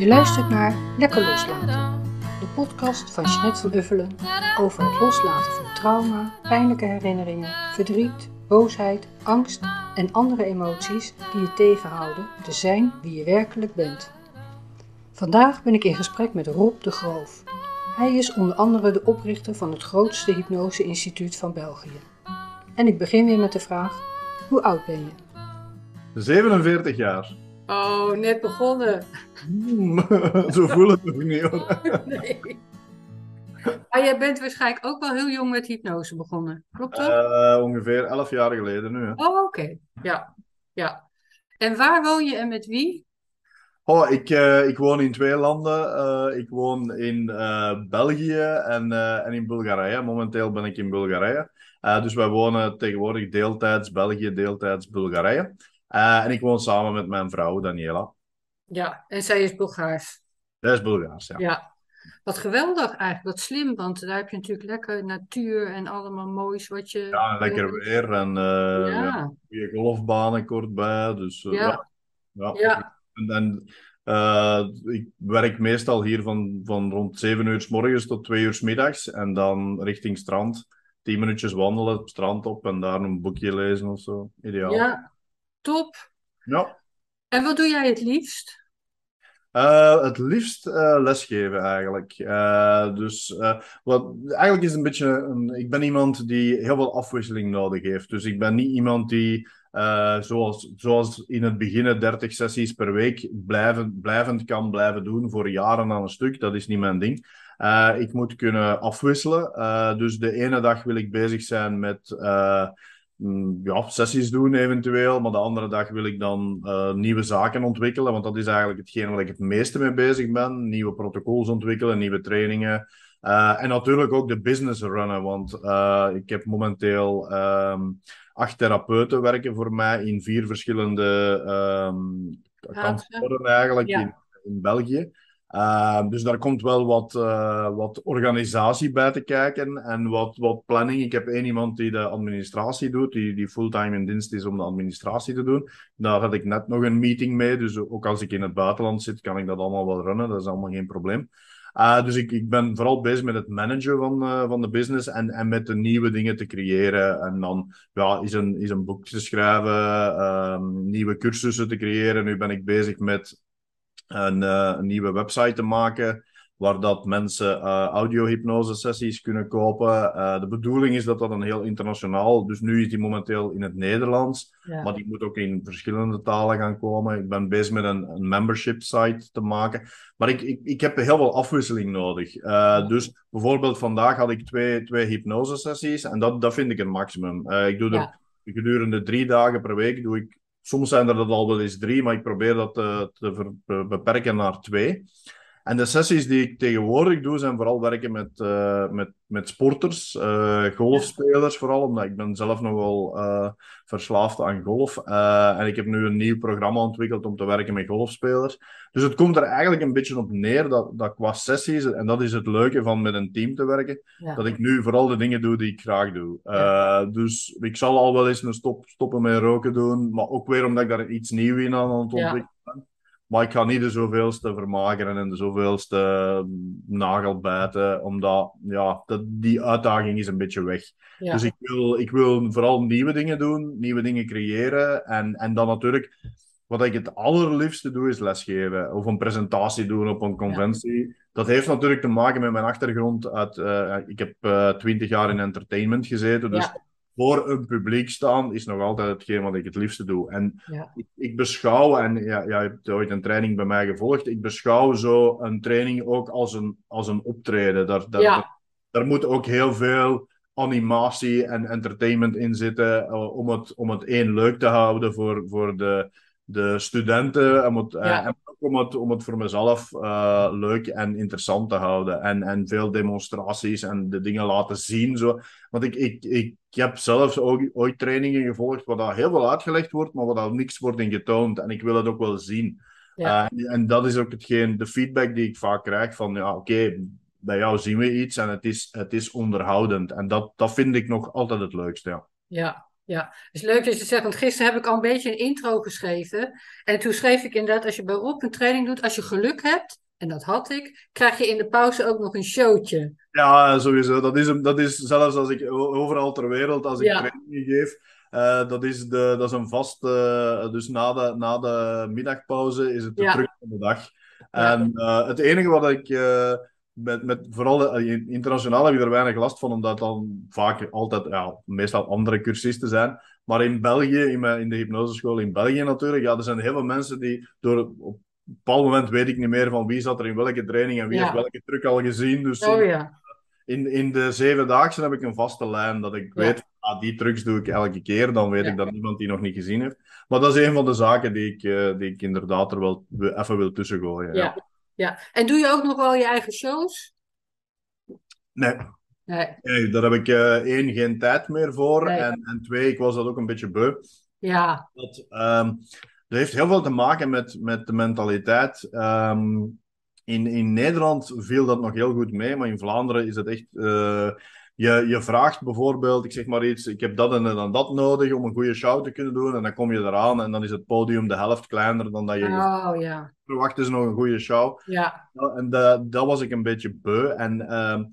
Je luistert naar Lekker Loslaten, de podcast van Jeanette van Uffelen over het loslaten van trauma, pijnlijke herinneringen, verdriet, boosheid, angst en andere emoties die je tegenhouden te zijn wie je werkelijk bent. Vandaag ben ik in gesprek met Rob de Groof. Hij is onder andere de oprichter van het grootste hypnose-instituut van België. En ik begin weer met de vraag: hoe oud ben je? 47 jaar. Oh, net begonnen. Hmm, zo voel het nog niet hoor. Nee. Maar jij bent waarschijnlijk ook wel heel jong met hypnose begonnen, klopt dat? Eh, ongeveer 11 jaar geleden nu. Hè. Oh, oké. Ja, ja. En waar woon je en met wie? Oh, ik, eh, ik woon in twee landen. Eh, ik woon in België en, en in Bulgarije. Momenteel ben ik in Bulgarije. Dus wij wonen tegenwoordig deeltijds België, deeltijds Bulgarije. Eh, en ik woon samen met mijn vrouw Daniela. Ja, en zij is Bulgaars. Dat is Bulgaars, ja. Ja. Wat geweldig eigenlijk, wat slim, want daar heb je natuurlijk lekker natuur en allemaal moois wat je... Ja, lekker weer en eh, Ja. ja, goede golfbanen kort bij. Dus eh, Ja. ja. En, en ik werk meestal hier van, van rond 7 uur s morgens tot 2 uur s middags. En dan richting strand. 10 minuutjes wandelen, het strand op en daar een boekje lezen of zo. Ideaal. Ja, top. Ja. En wat doe jij het liefst? Eh, het liefst eh, lesgeven eigenlijk. Eh, dus wat, eigenlijk is het een beetje een, ik ben iemand die heel veel afwisseling nodig heeft. Dus ik ben niet iemand die zoals, zoals in het begin 30 sessies per week blijvend, blijvend kan blijven doen voor jaren aan een stuk. Dat is niet mijn ding. Ik moet kunnen afwisselen. Dus de ene dag wil ik bezig zijn met ja, sessies doen eventueel, maar de andere dag wil ik dan eh, nieuwe zaken ontwikkelen, want dat is eigenlijk hetgeen waar ik het meeste mee bezig ben. Nieuwe protocols ontwikkelen, nieuwe trainingen. Eh, en natuurlijk ook de business runnen, want eh, ik heb momenteel ehm, acht therapeuten werken voor mij in vier verschillende ehm kantoren eigenlijk Ja. in, in België. Uh, dus daar komt wel wat, uh, wat organisatie bij te kijken en wat, wat planning. Ik heb één iemand die de administratie doet, die, die fulltime in dienst is om de administratie te doen. Daar had ik net nog een meeting mee, dus ook als ik in het buitenland zit, kan ik dat allemaal wel runnen. Dat is allemaal geen probleem. Uh, dus ik, ik ben vooral bezig met het managen van, uh, van de business en, en met de nieuwe dingen te creëren. En dan ja, is, een, is een boek te schrijven, nieuwe cursussen te creëren. Nu ben ik bezig met een, uh, een, nieuwe website te maken waar dat mensen uh, audio-hypnose sessies kunnen kopen. Uh, de bedoeling is dat dat een heel internationaal, dus nu is die momenteel in het Nederlands, ja. maar die moet ook in verschillende talen gaan komen. Ik ben bezig met een, een membership site te maken, maar ik, ik, ik heb heel veel afwisseling nodig. Dus bijvoorbeeld vandaag had ik twee, twee hypnose sessies en dat, dat vind ik een maximum. ik doe er ja. gedurende drie dagen per week doe ik Soms zijn er dat al wel eens drie, maar ik probeer dat te, te ver, beperken naar twee. En de sessies die ik tegenwoordig doe, zijn vooral werken met, uh, met, met sporters, uh, golfspelers vooral, omdat ik ben zelf nogal uh, verslaafd aan golf. en ik heb nu een nieuw programma ontwikkeld om te werken met golfspelers. Dus het komt er eigenlijk een beetje op neer dat, dat qua sessies, en dat is het leuke van met een team te werken, ja. dat ik nu vooral de dingen doe die ik graag doe. Ja. Dus ik zal al wel eens een stop, stoppen met roken doen, maar ook weer omdat ik daar iets nieuws in aan het ontwikkelen. Maar ik ga niet de zoveelste vermageren en de zoveelste nagel bijten, omdat ja, dat, die uitdaging is een beetje weg. Ja. Dus ik wil, ik wil vooral nieuwe dingen doen, nieuwe dingen creëren. En, en dan natuurlijk, wat ik het allerliefste doe, is lesgeven. Of een presentatie doen op een conventie. Ja. Dat heeft natuurlijk te maken met mijn achtergrond. Uit, uh, ik heb twintig uh, jaar in entertainment gezeten, dus voor een publiek staan is nog altijd hetgeen wat ik het liefste doe. En ja. ik, ik, beschouw, en ja, jij hebt ooit een training bij mij gevolgd, ik beschouw zo een training ook als een, als een optreden. Daar, daar, ja. daar, daar moet ook heel veel animatie en entertainment in zitten uh, om, het, om het één leuk te houden voor, voor de, de studenten ja. en ook om het, om het voor mezelf uh, leuk en interessant te houden. En, en veel demonstraties en de dingen laten zien. Zo. Want ik, ik, ik heb zelfs ook, ooit trainingen gevolgd waar daar heel veel uitgelegd wordt, maar waar daar niks wordt in getoond. En ik wil het ook wel zien. Ja. Uh, en dat is ook hetgeen, de feedback die ik vaak krijg van, ja, oké, okay, bij jou zien we iets en het is, het is onderhoudend. En dat, dat vind ik nog altijd het leukste, ja. Ja, Ja, het is leuk dat je zegt, want gisteren heb ik al een beetje een intro geschreven. En toen schreef ik inderdaad, als je bij Rob een training doet, als je geluk hebt, en dat had ik, krijg je in de pauze ook nog een showtje. Ja, sowieso. Dat is, dat is zelfs als ik overal ter wereld, als ik Ja. trainingen geef, eh, dat, is de, dat is een vast... eh, dus na de, na de middagpauze is het de Ja. druk van de dag. En eh, het enige wat ik... met, met, vooral eh, internationaal heb je er weinig last van, omdat dan vaak altijd, ja, meestal andere cursisten zijn. Maar in België, in, mijn, in de hypnoseschool in België natuurlijk, ja, er zijn heel veel mensen die door... Op een bepaald moment weet ik niet meer van wie zat er in welke training en wie Ja. heeft welke truc al gezien. Dus Oh ja. in, in de zevendaagse heb ik een vaste lijn dat ik Ja. weet, ah, die trucs doe ik elke keer. Dan weet ik dat niemand die nog niet gezien heeft. Maar dat is een van de zaken die ik, eh, die ik inderdaad er wel we- even wil tussengooien. Ja. Ja. En doe je ook nog wel je eigen shows? Nee, Nee. nee, daar heb ik eh, één, geen tijd meer voor. Nee. En, en twee, ik was dat ook een beetje beu. Ja. Dat, ehm, dat heeft heel veel te maken met, met de mentaliteit. Ehm, in, in Nederland viel dat nog heel goed mee, maar in Vlaanderen is het echt. eh, je, je vraagt bijvoorbeeld, ik zeg maar iets, ik heb dat en dan dat nodig om een goede show te kunnen doen. En dan kom je eraan en dan is het podium de helft kleiner dan dat je Oh ja. verwacht is nog een goede show. Ja. Ja, en da- dat was ik een beetje beu. En, ehm,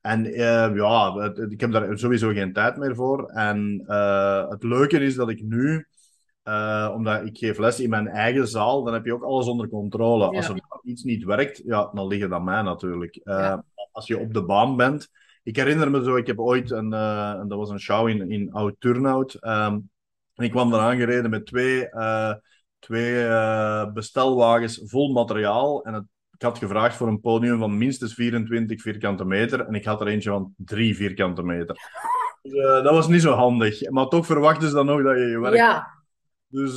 en eh, ja, het- ik heb daar sowieso geen tijd meer voor. En eh, het leuke is dat ik nu, eh, omdat ik geef les in mijn eigen zaal, dan heb je ook alles onder controle. Ja. Als er iets niet werkt, ja, dan ligt het aan mij natuurlijk. Ja. Als je op de baan bent. Ik herinner me zo, ik heb ooit een, eh, en dat was een show in, in Oud-Turnhout. ehm, en ik kwam eraan gereden met twee, eh, twee eh, bestelwagens vol materiaal. En het ik had gevraagd voor een podium van minstens 24 vierkante meter. En ik had er eentje van 3 vierkante meter. Dus, dat was niet zo handig. Maar toch verwachten ze dan nog dat je je werk. Ja. Dus,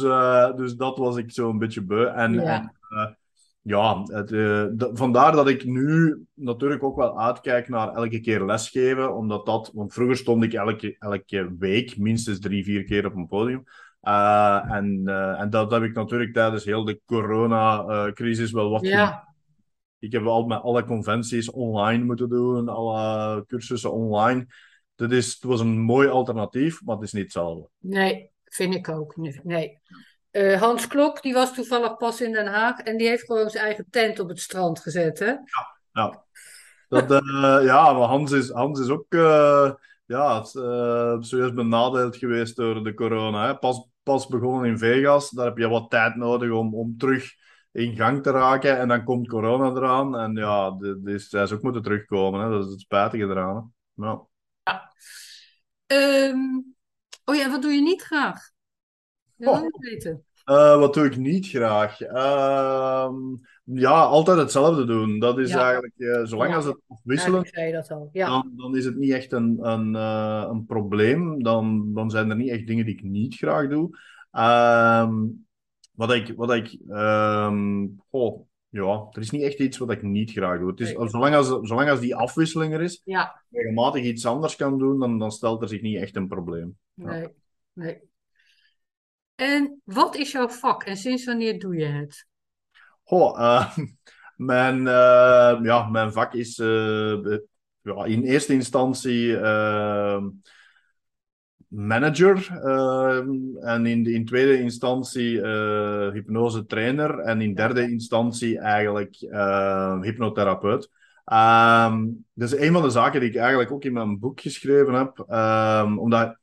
dus dat was ik zo een beetje beu. En Ja. en, ja, het, eh, vandaar dat ik nu natuurlijk ook wel uitkijk naar elke keer lesgeven. Omdat dat, want vroeger stond ik elke, elke week minstens drie, vier keer op een podium. Eh, en, eh, en dat heb ik natuurlijk tijdens heel de corona-crisis wel wat Ja. ik heb al met alle conventies online moeten doen, alle cursussen online. Dat is, het was een mooi alternatief, maar het is niet hetzelfde. Nee, vind ik ook. Nee. Eh, Hans Klok, die was toevallig pas in Den Haag en die heeft gewoon zijn eigen tent op het strand gezet, hè? Ja, dat, eh, ja maar Hans is, Hans is ook eh, ja, serieus benadeeld geweest door de corona. Hè. Pas, pas begonnen in Vegas, daar heb je wat tijd nodig om, om terug in gang te raken. En dan komt corona eraan. En ja, de, de is, hij is ook moeten terugkomen. Hè. Dat is het spijtige eraan. Hè. Ja. Ehm, oh ja, wat doe je niet graag? Dat wil Oh. ik weten. Eh, wat doe ik niet graag? Ehm, ja, altijd hetzelfde doen. Dat is Ja. eigenlijk, eh, zolang Ja. als het al. Ja. dan, dan is het niet echt een, een, eh, een probleem. Dan, dan zijn er niet echt dingen die ik niet graag doe. Ehm, wat ik, wat ik goh, ja, er is niet echt iets wat ik niet graag doe. Het is, Nee. zolang, als, zolang als die afwisseling er is, Ja, regelmatig iets anders kan doen, dan, dan stelt er zich niet echt een probleem. nee, nee. En wat is jouw vak en sinds wanneer doe je het? Goh, eh, mijn, eh, ja, mijn vak is eh, ja, in eerste instantie eh, manager eh, en in, in tweede instantie hypnose trainer en in derde instantie eigenlijk eh, hypnotherapeut. Ehm dat is een van de zaken die ik eigenlijk ook in mijn boek geschreven heb, Ehm, omdat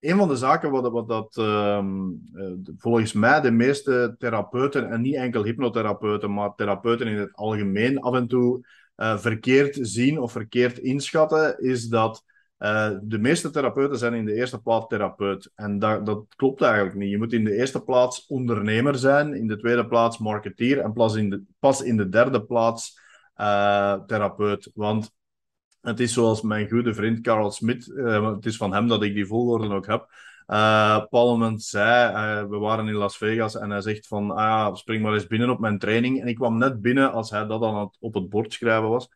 een van de zaken wat, wat dat ehm, eh, volgens mij de meeste therapeuten, en niet enkel hypnotherapeuten, maar therapeuten in het algemeen af en toe eh, verkeerd zien of verkeerd inschatten, is dat eh, de meeste therapeuten zijn in de eerste plaats therapeut. En dat, dat klopt eigenlijk niet. Je moet in de eerste plaats ondernemer zijn, in de tweede plaats marketeer en pas in de, pas in de derde plaats therapeut. Want het is zoals mijn goede vriend Carl Smit, eh, het is van hem dat ik die volgorde ook heb. Eh, een bepaald moment zei, eh, we waren in Las Vegas en hij zegt van, ah, spring maar eens binnen op mijn training. En ik kwam net binnen als hij dat het, op het bord schrijven was.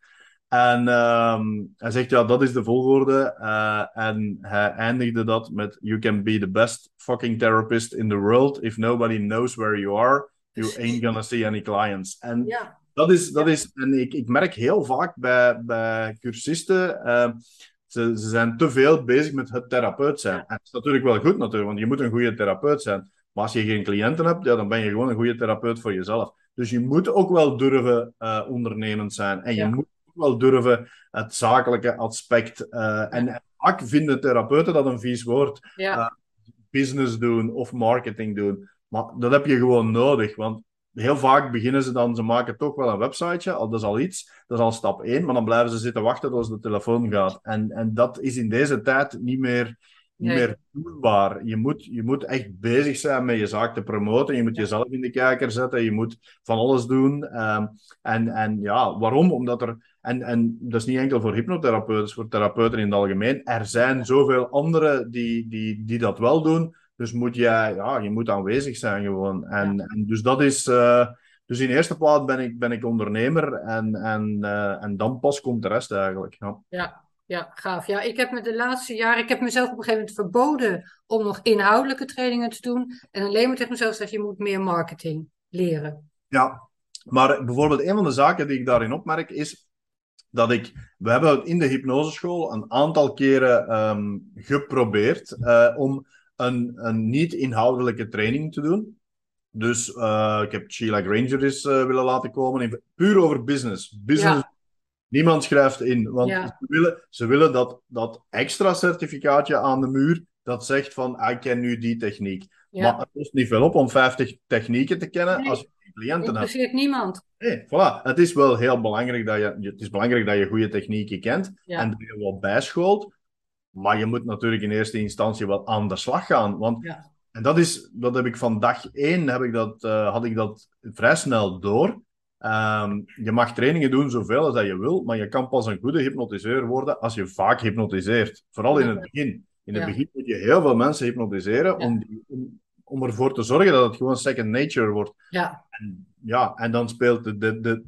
En ehm, hij zegt, ja, dat is de volgorde. Eh, en hij eindigde dat met, you can be the best fucking therapist in the world. If nobody knows where you are, you ain't gonna see any clients. En Ja, dat is, dat is en ik, ik merk heel vaak bij, bij cursisten, eh, ze, ze zijn te veel bezig met het therapeut zijn. En dat is natuurlijk wel goed, natuurlijk, want je moet een goede therapeut zijn. Maar als je geen cliënten hebt, ja, dan ben je gewoon een goede therapeut voor jezelf. Dus je moet ook wel durven uh, ondernemend zijn. En je moet ook wel durven het zakelijke aspect. Uh, en vaak vinden therapeuten dat een vies woord. Uh, business doen of marketing doen. Maar dat heb je gewoon nodig. Want heel vaak beginnen ze dan, ze maken toch wel een websiteje, dat is al iets, dat is al stap 1, maar dan blijven ze zitten wachten tot de telefoon gaat. En, en dat is in deze tijd niet meer, niet meer doelbaar. Je moet, je moet echt bezig zijn met je zaak te promoten, je moet jezelf in de kijker zetten, je moet van alles doen. Um, en, en ja, waarom? Omdat er, en, en dat is niet enkel voor hypnotherapeuten, voor therapeuten in het algemeen, er zijn zoveel anderen die, die, die dat wel doen, dus moet jij, ja, je moet aanwezig zijn gewoon. En, en dus dat is. Uh, dus in eerste plaats ben ik, ben ik ondernemer en, en, uh, en dan pas komt de rest eigenlijk. Ja. ja. Ja, gaaf. Ja, ik heb me de laatste jaren, ik heb mezelf op een gegeven moment verboden om nog inhoudelijke trainingen te doen. En alleen maar tegen mezelf zeg je moet meer marketing leren. Ja, maar bijvoorbeeld een van de zaken die ik daarin opmerk is dat ik, we hebben in de hypnoseschool een aantal keren um, geprobeerd uh, om een, een niet-inhoudelijke training te doen. Dus uh, ik heb Sheila Granger eens uh, willen laten komen. Puur over business. Business. Ja. Niemand schrijft in. Want ja. ze, willen, ze willen dat, dat extra certificaatje aan de muur dat zegt van ah, ik ken nu die techniek. Ja. Maar het kost niet veel op om 50 technieken te kennen nee. als je cliënten hebt. interesseert niemand. Nee, voilà. Het is wel heel belangrijk dat je, het is belangrijk dat je goede technieken kent en dat je wat bijschoolt. Maar je moet natuurlijk in eerste instantie wat aan de slag gaan. Want, ja. En dat, is, dat heb ik van dag één heb ik dat, uh, had ik dat vrij snel door. Um, je mag trainingen doen zoveel als dat je wil, maar je kan pas een goede hypnotiseur worden als je vaak hypnotiseert. Vooral in het begin. In het ja. begin moet je heel veel mensen hypnotiseren om, die, om, om, ervoor te zorgen dat het gewoon second nature wordt. Ja. En, ja, en dan speelt de, de, de,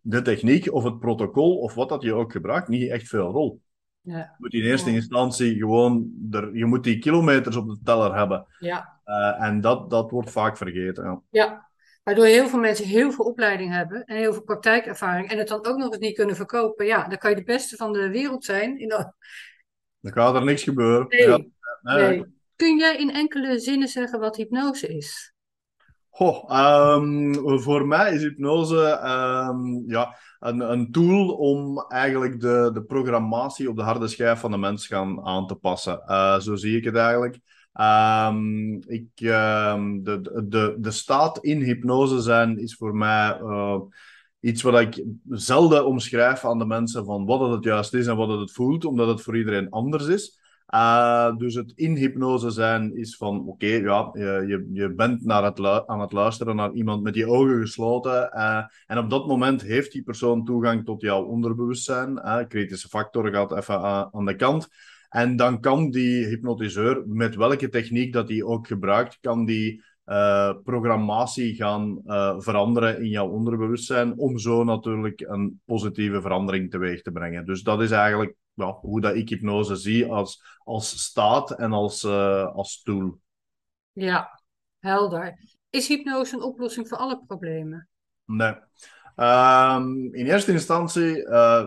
de techniek of het protocol of wat dat je ook gebruikt niet echt veel rol. Ja. Je moet in eerste instantie gewoon, er, je moet die kilometers op de teller hebben. Ja. Uh, en dat, dat wordt vaak vergeten. Ja. ja, waardoor heel veel mensen heel veel opleiding hebben en heel veel praktijkervaring en het dan ook nog eens niet kunnen verkopen. Ja, dan kan je de beste van de wereld zijn. In de... Dan gaat er niks gebeuren. Nee. Ja. Nee. nee. Kun jij in enkele zinnen zeggen wat hypnose is? Goh, um, voor mij is hypnose um, ja, een, een tool om eigenlijk de, de programmatie op de harde schijf van de mens gaan aan te passen. Uh, zo zie ik het eigenlijk. Um, ik, de, de, de staat in hypnose zijn is voor mij uh, iets wat ik zelden omschrijf aan de mensen van wat het juist is en wat het voelt, omdat het voor iedereen anders is. Uh, dus het in hypnose zijn is van, oké, ja, je, je bent naar aan het luisteren naar iemand met je ogen gesloten. Uh, en op dat moment heeft die persoon toegang tot jouw onderbewustzijn. Uh, kritische factor gaat even aan de kant. En dan kan die hypnotiseur, met welke techniek dat hij ook gebruikt, kan die programmatie gaan veranderen in jouw onderbewustzijn. Om zo natuurlijk een positieve verandering teweeg te brengen. Dus dat is eigenlijk ja, hoe dat ik hypnose zie als, als staat en als, uh, als tool. Ja, helder. Is hypnose een oplossing voor alle problemen? Nee. Um, in eerste instantie, uh,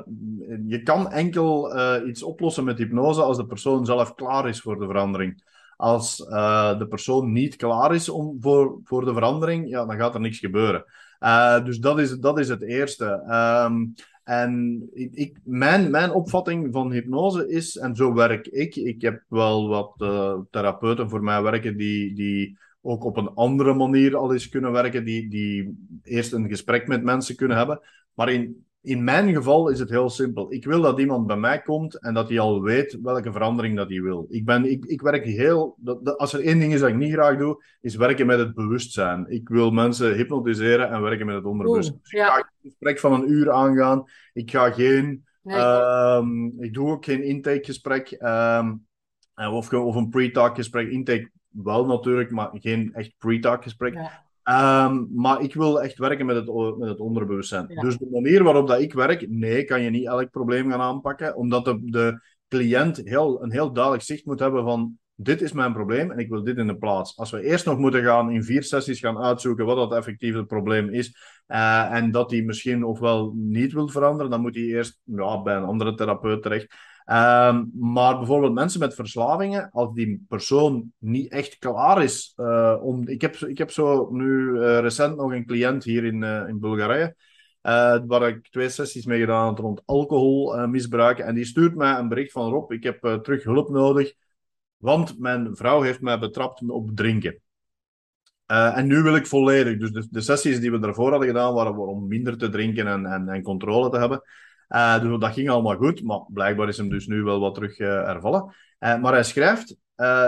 je kan enkel uh, iets oplossen met hypnose als de persoon zelf klaar is voor de verandering. Als uh, de persoon niet klaar is om, voor, voor de verandering, ja, dan gaat er niks gebeuren. dus dat is, dat is het eerste. Um, en ik, mijn, mijn opvatting van hypnose is, en zo werk ik, ik heb wel wat uh, therapeuten voor mij werken die, die ook op een andere manier al eens kunnen werken, die, die eerst een gesprek met mensen kunnen hebben. Maar in, in mijn geval is het heel simpel. Ik wil dat iemand bij mij komt en dat hij al weet welke verandering dat hij wil. Ik, ben, ik, ik werk heel... Dat, dat, als er één ding is dat ik niet graag doe, is werken met het bewustzijn. Ik wil mensen hypnotiseren en werken met het onderbewustzijn. Dus ik ga een gesprek van een uur aangaan. Ik ga geen... Nee. Um, ik doe ook geen intakegesprek. Um, of, of een pre-talk gesprek. Intake wel natuurlijk, maar geen echt pre-talk gesprek. Ja. Um, maar ik wil echt werken met het, met het onderbewustzijn. Ja. Dus de manier waarop dat ik werk, nee, kan je niet elk probleem gaan aanpakken, omdat de, de cliënt heel, een heel duidelijk zicht moet hebben van dit is mijn probleem en ik wil dit in de plaats. Als we eerst nog moeten gaan in vier sessies gaan uitzoeken wat dat effectief het probleem is uh, en dat hij misschien ofwel niet wil veranderen, dan moet hij eerst ja, bij een andere therapeut terecht. Ehm, maar bijvoorbeeld mensen met verslavingen, als die persoon niet echt klaar is uh, om... Ik heb, ik heb zo nu uh, recent nog een cliënt hier in, uh, in Bulgarije, waar ik twee sessies mee gedaan heb rond alcoholmisbruik. en die stuurt mij een bericht van Rob, ik heb terug hulp nodig, want mijn vrouw heeft mij betrapt op drinken. en nu wil ik volledig. Dus de, sessies die we daarvoor hadden gedaan waren om minder te drinken en, en, en controle te hebben. Uh, dus dat ging allemaal goed, maar blijkbaar is hem dus nu wel wat terug uh, hervallen. Uh, maar hij schrijft,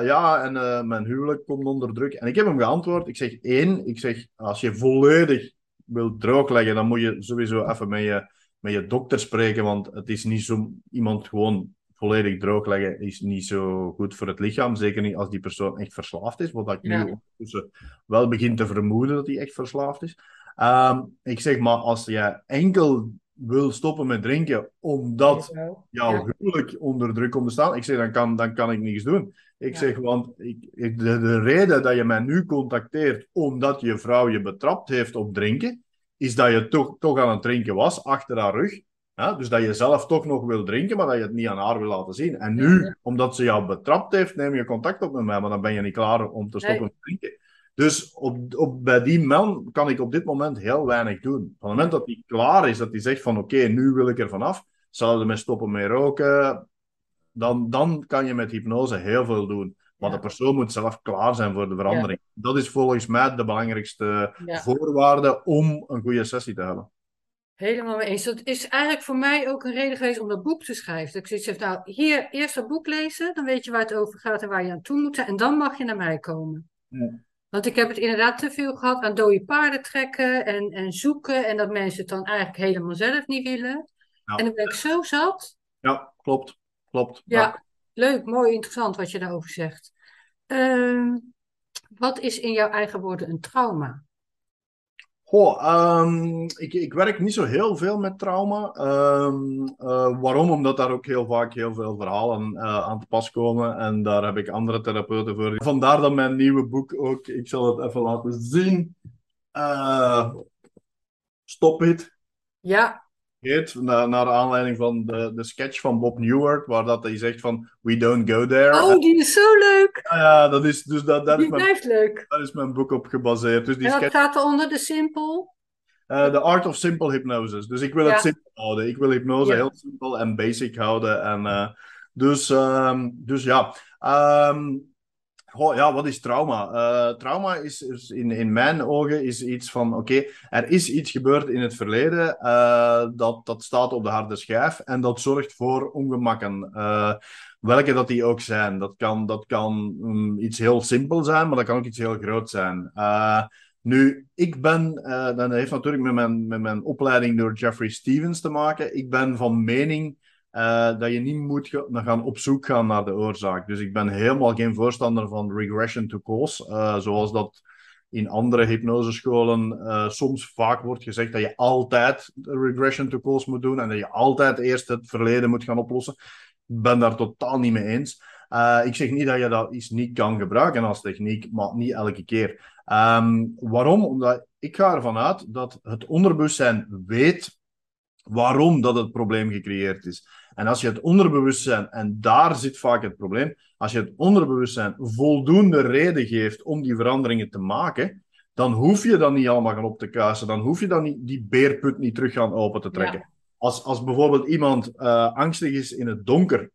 ja, en mijn huwelijk komt onder druk. En ik heb hem geantwoord, ik zeg één, ik zeg, als je volledig wilt droogleggen, dan moet je sowieso even met je, met je dokter spreken, want het is niet zo, iemand gewoon volledig droogleggen is niet zo goed voor het lichaam. Zeker niet als die persoon echt verslaafd is, wat ik ja. nu wel begin te vermoeden dat hij echt verslaafd is. Um, ik zeg maar, als je enkel wil stoppen met drinken omdat jouw huwelijk onder druk komt te staan, ik zeg, dan kan, dan kan ik niets doen. Ik zeg, want ik, de, de reden dat je mij nu contacteert omdat je vrouw je betrapt heeft op drinken, is dat je toch, toch aan het drinken was, achter haar rug. Dus dat je zelf toch nog wil drinken, maar dat je het niet aan haar wil laten zien. En nu, omdat ze jou betrapt heeft, neem je contact op met mij, maar dan ben je niet klaar om te stoppen met drinken. Dus op, op, bij die man kan ik op dit moment heel weinig doen. Van het moment dat hij klaar is, dat hij zegt van oké, nu wil ik er vanaf, zouden we stoppen met roken, dan, dan kan je met hypnose heel veel doen. Maar de persoon moet zelf klaar zijn voor de verandering. Dat is volgens mij de belangrijkste voorwaarde om een goede sessie te hebben. Helemaal mee eens. Dat is eigenlijk voor mij ook een reden geweest om dat boek te schrijven. Dat ik zoiets heb, nou, hier eerst dat boek lezen, dan weet je waar het over gaat en waar je aan toe moet. En dan mag je naar mij komen. Ja. Want ik heb het inderdaad te veel gehad aan dode paarden trekken en, en zoeken. En dat mensen het dan eigenlijk helemaal zelf niet willen. En dan ben ik zo zat. Ja, klopt. Klopt. Ja, leuk, mooi, interessant wat je daarover zegt. Uh, wat is in jouw eigen woorden een trauma? Goh, um, ik, ik, werk niet zo heel veel met trauma. Um, uh, waarom? Omdat daar ook heel vaak heel veel verhalen uh, aan te pas komen. En daar heb ik andere therapeuten voor. Vandaar dat mijn nieuwe boek ook, ik zal het even laten zien. Uh, Stop It. Ja. Heet, naar, naar aanleiding van de, de sketch van Bob Newhart, waar dat hij zegt van, we don't go there. Oh, die is zo leuk! Ja, ja dat is, dus dat, dat die is blijft mijn, leuk. Daar is mijn boek op gebaseerd. Dus die en dat sketch... gaat er onder de simpel? Uh, the Art of Simple Hypnosis. Dus ik wil ja. het simpel houden. Ik wil hypnose ja. heel simpel en basic houden. En, uh, dus, um, dus ja. Um, Ja, wat is trauma? Uh, trauma is, is, in, in mijn ogen is iets van: oké, er is iets gebeurd in het verleden uh, dat, dat staat op de harde schijf en dat zorgt voor ongemakken. Uh, welke dat die ook zijn. Dat kan, dat kan um, iets heel simpel zijn, maar dat kan ook iets heel groot zijn. nu, ik ben, dat heeft natuurlijk met mijn, met mijn opleiding door Jeffrey Stevens te maken. Ik ben van mening uh, dat je niet moet gaan op zoek gaan naar de oorzaak. Dus ik ben helemaal geen voorstander van regression to cause, uh, zoals dat in andere hypnosescholen uh, soms vaak wordt gezegd dat je altijd regression to cause moet doen en dat je altijd eerst het verleden moet gaan oplossen. Ik ben daar totaal niet mee eens. ik zeg niet dat je dat iets niet kan gebruiken als techniek, maar niet elke keer. Um, waarom? Omdat ik ga ervan uit dat het onderbewustzijn weet waarom dat het probleem gecreëerd is. En als je het onderbewustzijn, en daar zit vaak het probleem, als je het onderbewustzijn voldoende reden geeft om die veranderingen te maken, dan hoef je dan niet allemaal gaan op te kuisen. Dan hoef je dan niet die beerput niet terug gaan open te trekken. Ja. Als, als bijvoorbeeld iemand uh, angstig is in het donker,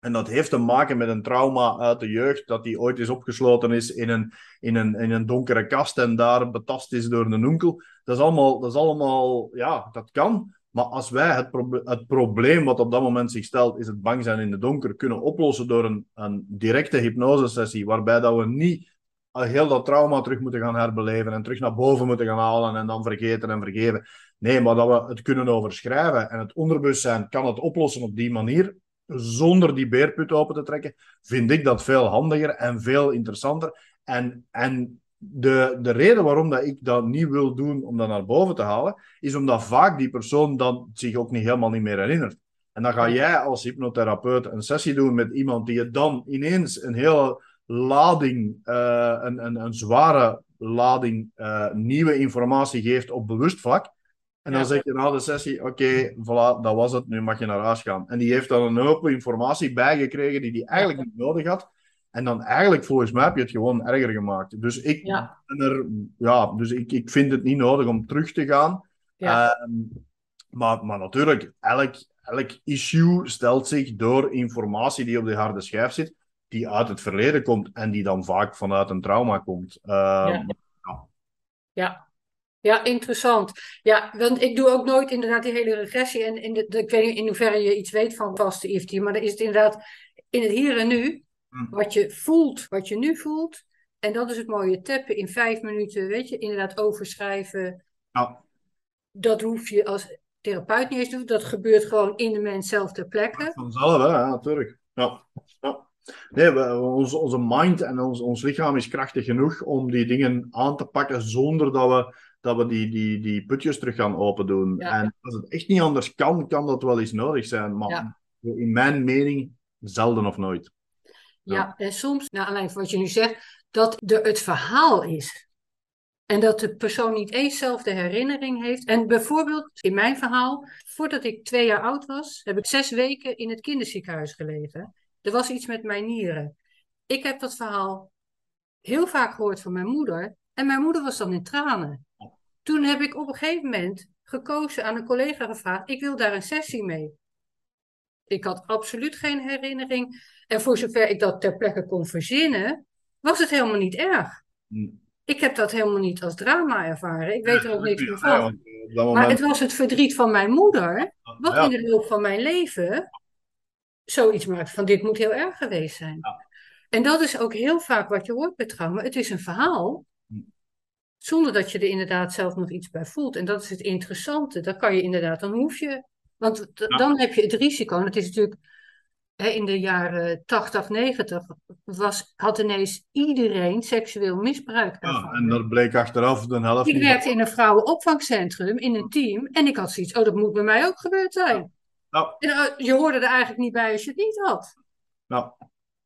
en dat heeft te maken met een trauma uit de jeugd, dat hij ooit is opgesloten is in een, in een, in een donkere kast en daar betast is door een onkel. Dat is allemaal, dat is allemaal ja, dat kan. Maar als wij het, het, probleem wat op dat moment zich stelt, is het bang zijn in het donker, kunnen oplossen door een, een directe hypnosesessie, waarbij dat we niet heel dat trauma terug moeten gaan herbeleven en terug naar boven moeten gaan halen en dan vergeten en vergeven. Nee, maar dat we het kunnen overschrijven en het onderbewustzijn kan het oplossen op die manier, zonder die beerput open te trekken, vind ik dat veel handiger en veel interessanter. En, en de, de reden waarom dat ik dat niet wil doen om dat naar boven te halen, is omdat vaak die persoon dan zich ook niet helemaal niet meer herinnert. En dan ga jij als hypnotherapeut een sessie doen met iemand die je dan ineens een hele lading, uh, een, een, een zware lading uh, nieuwe informatie geeft op bewust vlak. En dan Ja. zeg je na de sessie, oké, voilà, dat was het, nu mag je naar huis gaan. En die heeft dan een hoop informatie bijgekregen die hij eigenlijk niet nodig had. En dan eigenlijk, volgens mij, heb je het gewoon erger gemaakt. Dus ik, Ja. ben er, ja, dus ik, ik vind het niet nodig om terug te gaan. Ja. Ehm, maar, maar natuurlijk, elk, elk issue stelt zich door informatie die op de harde schijf zit, die uit het verleden komt en die dan vaak vanuit een trauma komt. Ehm, Ja. Ja, interessant. Ja, want ik doe ook nooit inderdaad die hele regressie. En in de, de- ik weet niet in hoeverre je iets weet van vaste EFT, maar dan is het inderdaad in het hier en nu. Wat je voelt, wat je nu voelt. En dat is het mooie tappen in vijf minuten, weet je, inderdaad overschrijven. ja. Dat hoef je als therapeut niet eens te doen. Dat gebeurt gewoon in de mens zelf ter plekke. Vanzelf, hè, ja, natuurlijk. Ja. Ja. Nee, we, ons, onze mind en ons, ons lichaam is krachtig genoeg om die dingen aan te pakken zonder dat we, dat we die, die, die putjes terug gaan open doen. Ja. En als het echt niet anders kan, kan dat wel eens nodig zijn. Maar in mijn mening zelden of nooit. Ja, en soms, naar aanleiding van wat je nu zegt, dat er het verhaal is. En dat de persoon niet eens zelf de herinnering heeft. En bijvoorbeeld in mijn verhaal, voordat ik twee jaar oud was, heb ik zes weken in het kinderziekenhuis gelegen. Er was iets met mijn nieren. Ik heb dat verhaal heel vaak gehoord van mijn moeder. En mijn moeder was dan in tranen. Toen heb ik op een gegeven moment gekozen aan een collega gevraagd: ik wil daar een sessie mee. Ik had absoluut geen herinnering. En voor zover ik dat ter plekke kon verzinnen, was het helemaal niet erg. Hm. Ik heb dat helemaal niet als drama ervaren. Ik weet er ook niks meer van. dat Maar het was het verdriet van mijn moeder, wat ja. in de loop van mijn leven zoiets maakt van dit moet heel erg geweest zijn. En dat is ook heel vaak wat je hoort bij trauma. Het is een verhaal, Hm. zonder dat je er inderdaad zelf nog iets bij voelt. En dat is het interessante. Dan kan je inderdaad, dan hoef je, want dan heb je het risico. En het is natuurlijk hè, in de jaren 80, 90 was, had ineens iedereen seksueel misbruik Ja, ervaren. en dat bleek achteraf de helft Ik werkte in een vrouwenopvangcentrum, in een team. En ik had zoiets, oh, dat moet bij mij ook gebeurd zijn. Ja, En, eh, je hoorde er eigenlijk niet bij als je het niet had. ja,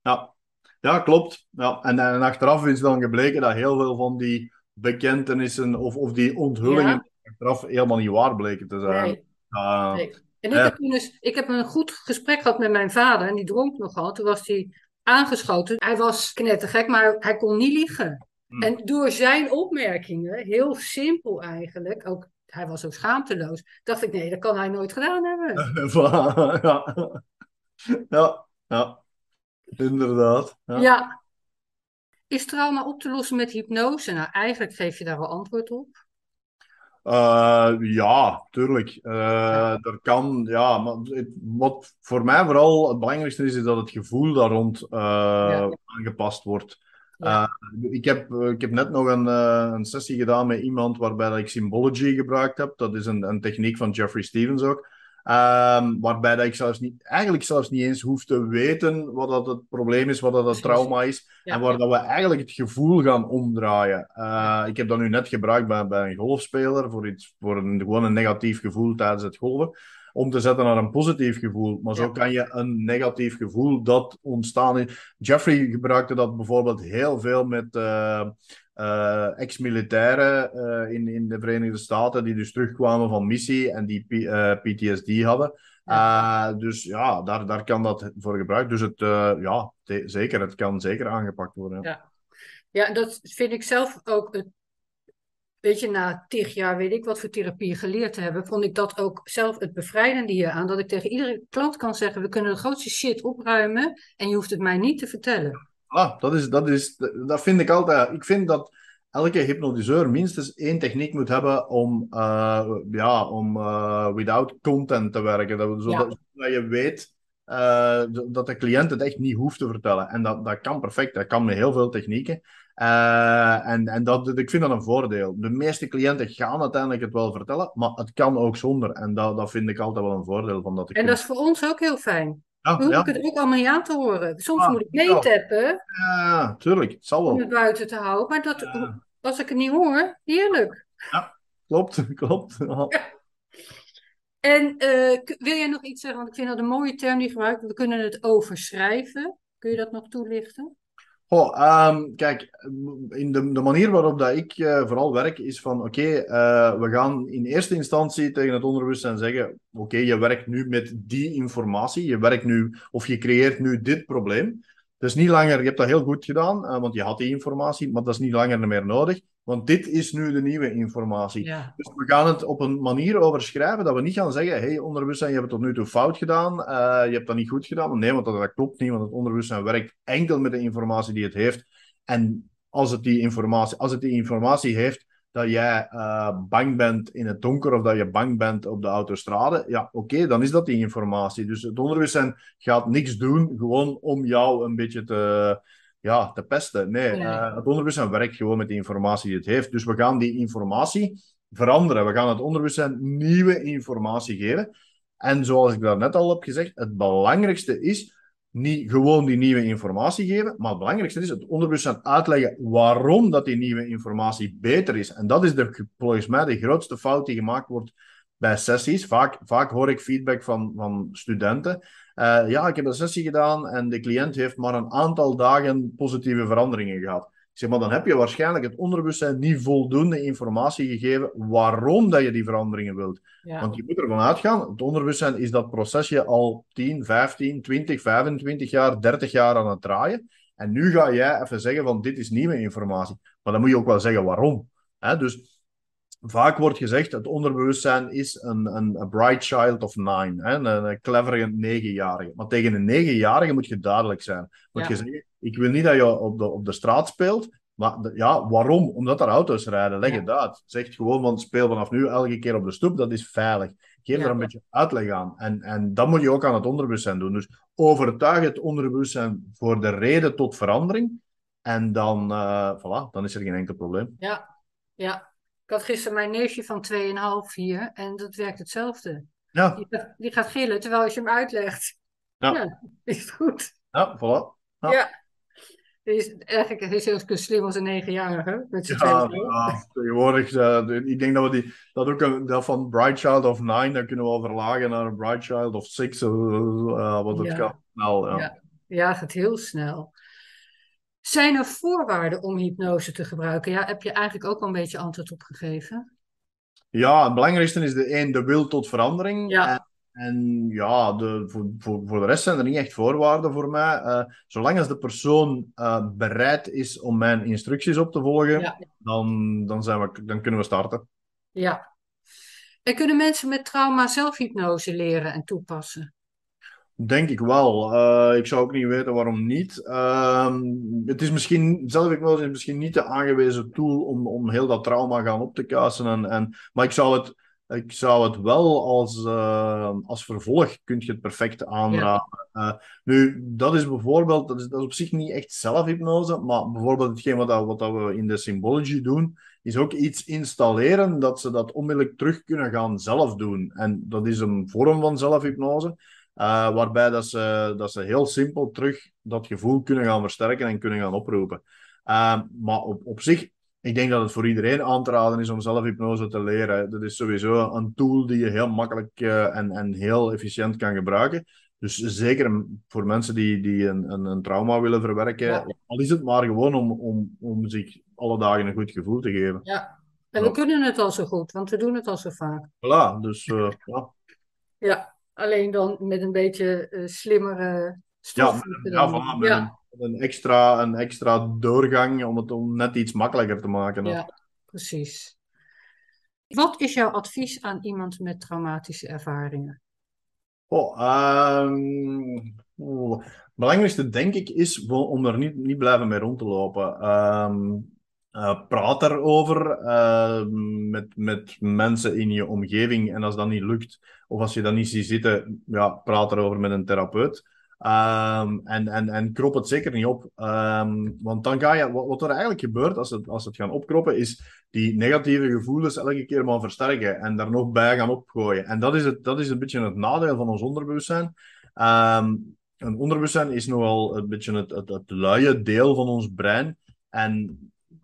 ja. ja, klopt. Ja. En, en achteraf is dan gebleken dat heel veel van die bekentenissen of, of die onthullingen achteraf helemaal niet waar bleken te zijn. Nee, Ja. nee. En ik, Ja. heb toen ik heb een goed gesprek gehad met mijn vader. En die dronk nogal. Toen was hij aangeschoten. Hij was knettergek, maar hij kon niet liegen. Hm. En door zijn opmerkingen, heel simpel eigenlijk, ook, hij was ook schaamteloos, dacht ik, nee, dat kan hij nooit gedaan hebben. ja. ja, ja, inderdaad. Ja. Ja. Is trauma op te lossen met hypnose? Nou, eigenlijk geef je daar wel antwoord op. Eh, ja, tuurlijk. Eh, er kan, ja, maar het- wat voor mij vooral het belangrijkste is, is dat het gevoel daar rond eh, Ja. aangepast wordt. Ja. Ik, heb, ik heb net nog een, een sessie gedaan met iemand waarbij dat ik Symbology gebruikt heb. Dat is een, een techniek van Jeffrey Stevens ook. Ehm, waarbij dat ik zelfs niet, eigenlijk zelfs niet eens hoef te weten wat dat het probleem is, wat dat het trauma is. Ja. En waar dat we eigenlijk het gevoel gaan omdraaien. Eh, ik heb dat nu net gebruikt bij, bij een golfspeler voor, iets, voor een, gewoon een negatief gevoel tijdens het golven. Om te zetten naar een positief gevoel. Maar zo Ja. kan je een negatief gevoel dat ontstaan is. Jeffrey gebruikte dat bijvoorbeeld heel veel met eh, eh, ex-militairen eh, in, in de Verenigde Staten, die dus terugkwamen van missie en die P- PTSD hadden. Dus ja, daar, daar kan dat voor gebruikt. Dus het, ja, zeker, het kan zeker aangepakt worden. Ja. Ja, dat vind ik zelf ook. Het, weet je, na tig jaar weet ik wat voor therapie geleerd te hebben, vond ik dat ook zelf het bevrijdende hier aan. Dat ik tegen iedere klant kan zeggen: we kunnen de grootste shit opruimen en je hoeft het mij niet te vertellen. Ah, dat, is, dat, is, dat vind ik altijd. Ik vind dat elke hypnotiseur minstens één techniek moet hebben om, eh, ja, om eh, without content te werken. Dat, zodat, zodat je weet eh, dat de cliënt het echt niet hoeft te vertellen. En dat, dat kan perfect. Dat kan met heel veel technieken. Eh, en en dat, ik vind dat een voordeel. De meeste cliënten gaan uiteindelijk het wel vertellen, maar het kan ook zonder. En dat, dat vind ik altijd wel een voordeel van dat. En dat is voor ons ook heel fijn. ja, Dan hoef ja, ik het ook allemaal niet aan te horen. Soms Ah, moet ik ja. meetappen ja, tuurlijk. Het zal om wel. het buiten te houden. Maar dat, Ja. als ik het niet hoor, heerlijk. Klopt, klopt. Ja. En eh, wil jij nog iets zeggen? Want ik vind dat een mooie term die gebruikt. We kunnen het overschrijven. Kun je dat nog toelichten? Oh, kijk, in de, de manier waarop dat ik uh, vooral werk is van oké, uh, we gaan in eerste instantie tegen het onderbewustzijn zeggen oké, je werkt nu met die informatie, je werkt nu of je creëert nu dit probleem. Dus niet langer, je hebt dat heel goed gedaan, uh, want je had die informatie, maar dat is niet langer meer nodig. Want dit is nu de nieuwe informatie. Ja. Dus we gaan het op een manier overschrijven dat we niet gaan zeggen: hey, onderbewustzijn, je hebt het tot nu toe fout gedaan, uh, je hebt dat niet goed gedaan. Nee, want dat, dat, klopt niet, want het onderbewustzijn werkt enkel met de informatie die het heeft. En als het die informatie, als het die informatie heeft dat jij uh, bang bent in het donker of dat je bang bent op de autostrade, ja, oké, okay, dan is dat die informatie. Dus het onderbewustzijn gaat niks doen, gewoon om jou een beetje te ja, te pesten. Nee, Nee. eh, het onderbewustzijn werkt gewoon met de informatie die het heeft. Dus we gaan die informatie veranderen. We gaan het onderbewustzijn nieuwe informatie geven. En zoals ik daarnet al heb gezegd, het belangrijkste is niet gewoon die nieuwe informatie geven, maar het belangrijkste is het onderbewustzijn uitleggen waarom dat die nieuwe informatie beter is. En dat is de, volgens mij de grootste fout die gemaakt wordt bij sessies. Vaak, vaak hoor ik feedback van, van studenten. Uh, ja, ik heb een sessie gedaan en de cliënt heeft maar een aantal dagen positieve veranderingen gehad. Ik zeg maar, dan heb je waarschijnlijk het onderbewustzijn niet voldoende informatie gegeven waarom dat je die veranderingen wilt. Ja. Want je moet ervan uitgaan, het onderbewustzijn is dat procesje al 10, 15, 20, 25 jaar, 30 jaar aan het draaien. En nu ga jij even zeggen van dit is nieuwe informatie. Maar dan moet je ook wel zeggen waarom. Hè? Dus vaak wordt gezegd, het onderbewustzijn is een, een, een bright child of nine, hè? Een, een clevere negenjarige. Maar tegen een negenjarige moet je duidelijk zijn. Moet Ja. je zeggen, ik wil niet dat je op de, op de straat speelt, maar de- ja, waarom? Omdat er auto's rijden. Leg Ja. het uit. Zeg gewoon, want speel vanaf nu elke keer op de stoep, dat is veilig. Geef Ja. er een beetje uitleg aan. En, en dat moet je ook aan het onderbewustzijn doen. Dus overtuig het onderbewustzijn voor de reden tot verandering. En dan, eh, voilà, dan is er geen enkel probleem. Ja, ja. Ik had gisteren mijn neefje van 2,5 hier en dat werkt hetzelfde. Ja, Die gaat, die gaat gillen terwijl je hem uitlegt. Ja. is het goed. ja voilà. Ja. Is, eigenlijk is hij ook zo slim als een negenjarige. Met zijn Ja, ja, tegenwoordig, de- ik denk dat we die, dat ook een, dat van Bright Child of Nine, dat kunnen we wel verlagen naar een Bright Child of Six, eh, want het gaat snel. Ja. Ja. Ja, gaat heel snel. Zijn er voorwaarden om hypnose te gebruiken? Ja, heb je eigenlijk ook al een beetje antwoord op gegeven. Ja, het belangrijkste is de één, de wil tot verandering. Ja. En, en ja, de, voor, voor, voor de rest zijn er niet echt voorwaarden voor mij. Eh, zolang als de persoon eh, bereid is om mijn instructies op te volgen, Ja. dan, dan, zijn we, dan kunnen we starten. Ja. En kunnen mensen met trauma zelfhypnose leren en toepassen? Denk ik wel. Eh, ik zou ook niet weten waarom niet. Ehm, het is misschien, zelfhypnose is misschien niet de aangewezen tool om, om heel dat trauma gaan op te kuisen. En, en, maar ik zou het, ik zou het wel als, eh, als vervolg, kun je het perfect aanraden. Eh, nu, dat is bijvoorbeeld, dat is, dat is op zich niet echt zelfhypnose, maar bijvoorbeeld hetgeen wat, dat, wat dat we in de Symbology doen, is ook iets installeren dat ze dat onmiddellijk terug kunnen gaan zelf doen. En dat is een vorm van zelfhypnose. Uh, waarbij dat ze, dat ze heel simpel terug dat gevoel kunnen gaan versterken en kunnen gaan oproepen. Uh, maar op, op zich, ik denk dat het voor iedereen aan te raden is om zelfhypnose te leren. Dat is sowieso een tool die je heel makkelijk uh, en, en heel efficiënt kan gebruiken. Dus zeker voor mensen die, die een, een, een trauma willen verwerken, Ja. al is het maar gewoon om, om, om zich alle dagen een goed gevoel te geven. Ja. En we Ja. kunnen het al zo goed, want we doen het al zo vaak. Voilà, dus uh, ja. Ja, alleen dan met een beetje eh, slimmere Ja, stof. ja, Een, extra, een extra doorgang om het om net iets makkelijker te maken. ja, precies. Wat is jouw advies aan iemand met traumatische ervaringen? Oh, ehm, oh, Het belangrijkste, denk ik, is om er niet, niet blijven mee rond te lopen. Ehm, eh, praat erover eh, met, met mensen in je omgeving. En als dat niet lukt, of als je dat niet ziet zitten, ja, praat erover met een therapeut. Ehm, en, en, en krop het zeker niet op. Ehm, want dan ga je, wat, wat er eigenlijk gebeurt als het, als het gaan opkroppen, is die negatieve gevoelens elke keer maar versterken en daar nog bij gaan opgooien. En dat is, het, dat is een beetje het nadeel van ons onderbewustzijn. Ehm, een onderbewustzijn is nogal een beetje het, het, het luie deel van ons brein. En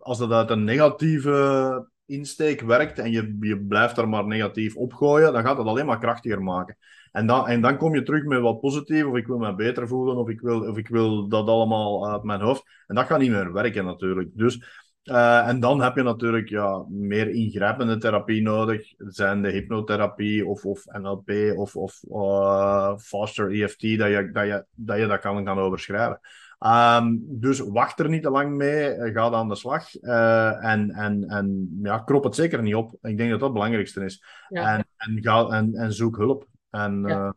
als dat uit een negatieve insteek werkt en je, je blijft daar maar negatief opgooien, dan gaat dat alleen maar krachtiger maken. En dan, en dan kom je terug met wat positief, of ik wil me beter voelen, of ik wil, of ik wil dat allemaal uit mijn hoofd. En dat gaat niet meer werken natuurlijk. Dus, uh, en dan heb je natuurlijk ja, meer ingrijpende therapie nodig. Zijn de hypnotherapie of, of NLP of, of uh, faster EFT, dat je dat, je, dat, je dat kan gaan overschrijven. Um, dus wacht er niet te lang mee, ga aan de slag uh, en, en, en ja, krop het zeker niet op. Ik denk dat dat het belangrijkste is. Ja. En, en, ga, en, en zoek hulp. En ja.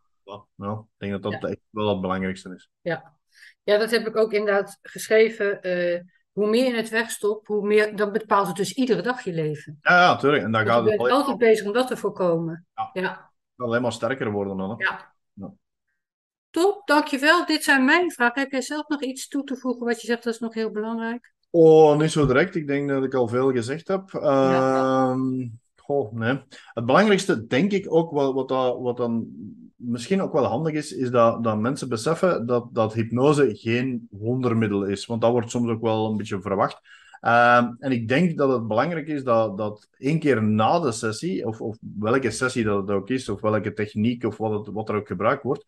Nou, ik denk dat dat echt wel het belangrijkste is. Ja. ja, dat heb ik ook inderdaad geschreven. Hoe meer je het wegstopt, hoe meer, dan bepaalt het dus iedere dag je leven. Ja, ja natuurlijk. En dan dus gaat je bent het altijd bezig om dat te voorkomen. Ja. ja. Alleen maar sterker worden dan. Hè? Ja. ja. Top, dankjewel. Dit zijn mijn vragen. Heb jij zelf nog iets toe te voegen wat je zegt dat is nog heel belangrijk? Oh, niet zo direct. Ik denk dat ik al veel gezegd heb. Ja. Uh, goh, nee. Het belangrijkste, denk ik ook, wat, wat dan misschien ook wel handig is, is dat, dat mensen beseffen dat, dat hypnose geen wondermiddel is. Want dat wordt soms ook wel een beetje verwacht. Uh, en ik denk dat het belangrijk is dat, dat één keer na de sessie, of, of welke sessie dat het ook is, of welke techniek of wat, het, wat er ook gebruikt wordt,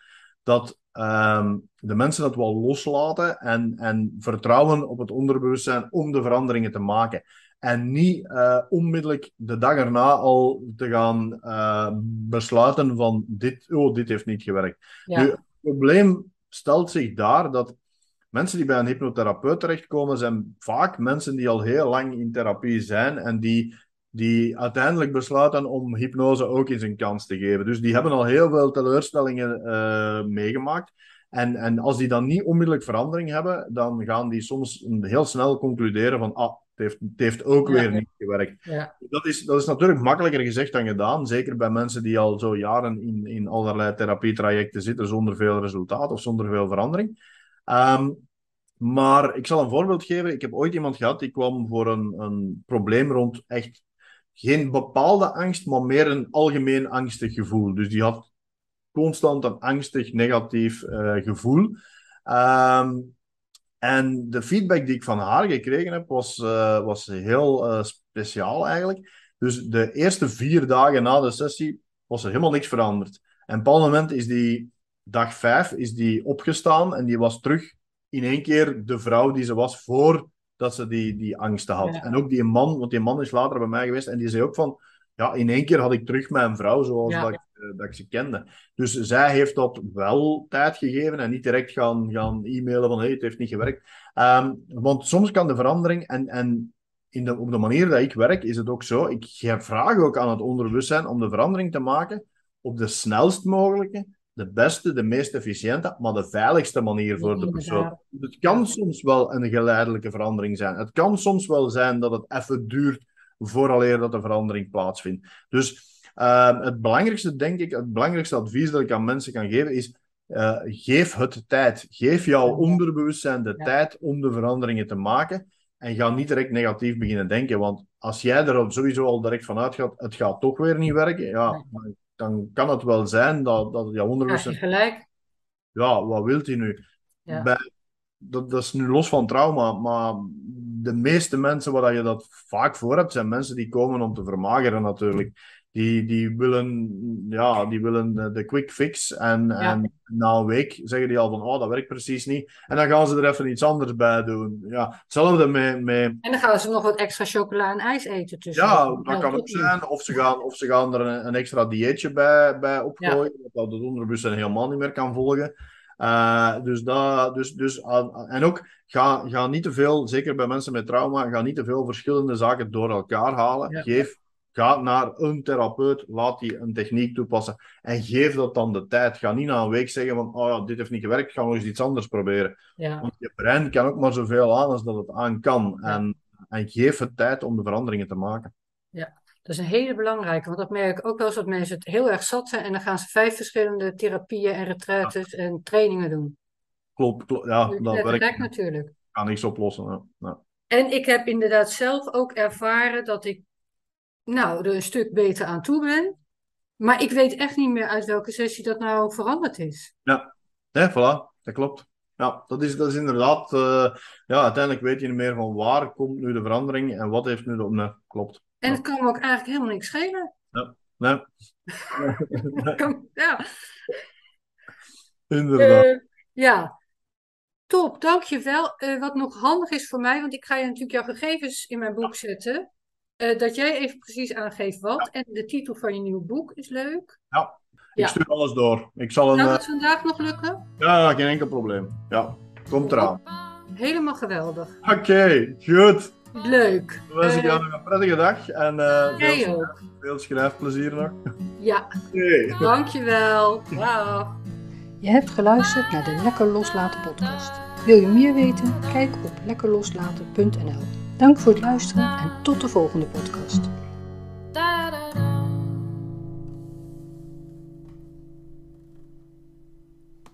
dat um, de mensen dat wel loslaten en, en vertrouwen op het onderbewustzijn om de veranderingen te maken. En niet uh, onmiddellijk de dag erna al te gaan uh, besluiten van dit, oh, dit heeft niet gewerkt. Ja. Nu, het probleem stelt zich daar dat mensen die bij een hypnotherapeut terechtkomen, zijn vaak mensen die al heel lang in therapie zijn en die die uiteindelijk besluiten om hypnose ook eens een kans te geven. Dus die hebben al heel veel teleurstellingen uh, meegemaakt. En, en als die dan niet onmiddellijk verandering hebben, dan gaan die soms heel snel concluderen van ah, het heeft, het heeft ook ja. weer niet gewerkt. Ja. Dat, is, dat is natuurlijk makkelijker gezegd dan gedaan. Zeker bij mensen die al zo jaren in, in allerlei therapietrajecten zitten zonder veel resultaat of zonder veel verandering. Um, maar ik zal een voorbeeld geven. Ik heb ooit iemand gehad die kwam voor een, een probleem rond echt geen bepaalde angst, maar meer een algemeen angstig gevoel. Dus die had constant een angstig, negatief uh, gevoel. Um, en de feedback die ik van haar gekregen heb, was, uh, was heel uh, speciaal eigenlijk. Dus de eerste vier dagen na de sessie was er helemaal niks veranderd. En op een moment is die dag vijf is die opgestaan en die was terug in één keer de vrouw die ze was voor dat ze die, die angsten had. Ja. En ook die man, want die man is later bij mij geweest en die zei ook van, ja, in één keer had ik terug mijn vrouw zoals ja. dat, ik, uh, dat ik ze kende. Dus zij heeft dat wel tijd gegeven en niet direct gaan, gaan e-mailen van, hé, hey, het heeft niet gewerkt. Um, want soms kan de verandering, en, en in de, op de manier dat ik werk, is het ook zo, ik vraag ook aan het onderbewustzijn om de verandering te maken op de snelst mogelijke, de beste, de meest efficiënte, maar de veiligste manier voor de persoon. Het kan soms wel een geleidelijke verandering zijn. Het kan soms wel zijn dat het even duurt vooraleer dat de verandering plaatsvindt. Dus uh, het belangrijkste, denk ik, het belangrijkste advies dat ik aan mensen kan geven is uh, geef het tijd. Geef jouw onderbewustzijn de ja. tijd om de veranderingen te maken. En ga niet direct negatief beginnen denken. Want als jij er sowieso al direct van uitgaat, het gaat toch weer niet werken. Ja, dan kan het wel zijn dat, dat. Ja, gelijk. Ja, wat wilt hij nu? Ja. Bij, dat, dat is nu los van trauma, maar de meeste mensen waar je dat vaak voor hebt, zijn mensen die komen om te vermageren natuurlijk. Die, die, willen, ja, die willen de, quick fix. En, ja. en na een week zeggen die al van, oh, dat werkt precies niet. En dan gaan ze er even iets anders bij doen. Ja, hetzelfde met, met... En dan gaan ze nog wat extra chocola en ijs eten tussen. Ja, dat kan ook zijn. Of ze gaan, of ze gaan er een, een extra dieetje bij, bij opgooien. Ja. Dat de onderbewustzijn helemaal niet meer kan volgen. Uh, dus dat, dus, dus, uh, en ook, ga, ga niet te veel, zeker bij mensen met trauma, ga niet te veel verschillende zaken door elkaar halen. Ja. Geef Ga naar een therapeut, laat die een techniek toepassen en geef dat dan de tijd. Ga niet na een week zeggen van, oh ja, dit heeft niet gewerkt, ga nog eens iets anders proberen. Ja. Want je brein kan ook maar zoveel aan als dat het aan kan. Ja. En, en geef het tijd om de veranderingen te maken. Ja, dat is een hele belangrijke, want dat merk ik ook wel eens dat mensen het heel erg zat zijn en dan gaan ze vijf verschillende therapieën en retraites ja. en trainingen doen. Klopt, klopt ja, dat werkt. werkt natuurlijk. Kan niks oplossen. Ja. En ik heb inderdaad zelf ook ervaren dat ik nou, er een stuk beter aan toe ben. Maar ik weet echt niet meer uit welke sessie dat nou veranderd is. Ja, nee, voilà, dat klopt. Ja, dat is, dat is inderdaad. Uh, ja, uiteindelijk weet je niet meer van waar komt nu de verandering en wat heeft nu de. Nee, klopt. En het kan me ook eigenlijk helemaal niks schelen. Ja. Nee. Ja. Inderdaad. Eh, ja, top, dankjewel. Eh wat nog handig is voor mij, want ik ga je natuurlijk jouw gegevens in mijn boek zetten, eh, dat jij even precies aangeeft wat. En de titel van je nieuwe boek is leuk. Ja. Ja. Ik stuur alles door. Ik zal een... Zou eh, vandaag nog lukken? ja, geen enkel probleem. Ja, komt eraan. Helemaal geweldig. Oké, goed. Leuk. Dan wens ik Eh, jou nog een prettige dag en eh, veel, veel schrijfplezier nog. Ja, Oké. dankjewel. Dag. Je hebt geluisterd naar de Lekker Loslaten podcast. Wil je meer weten? Kijk op lekkerloslaten.nl. Dank voor het luisteren en tot de volgende podcast.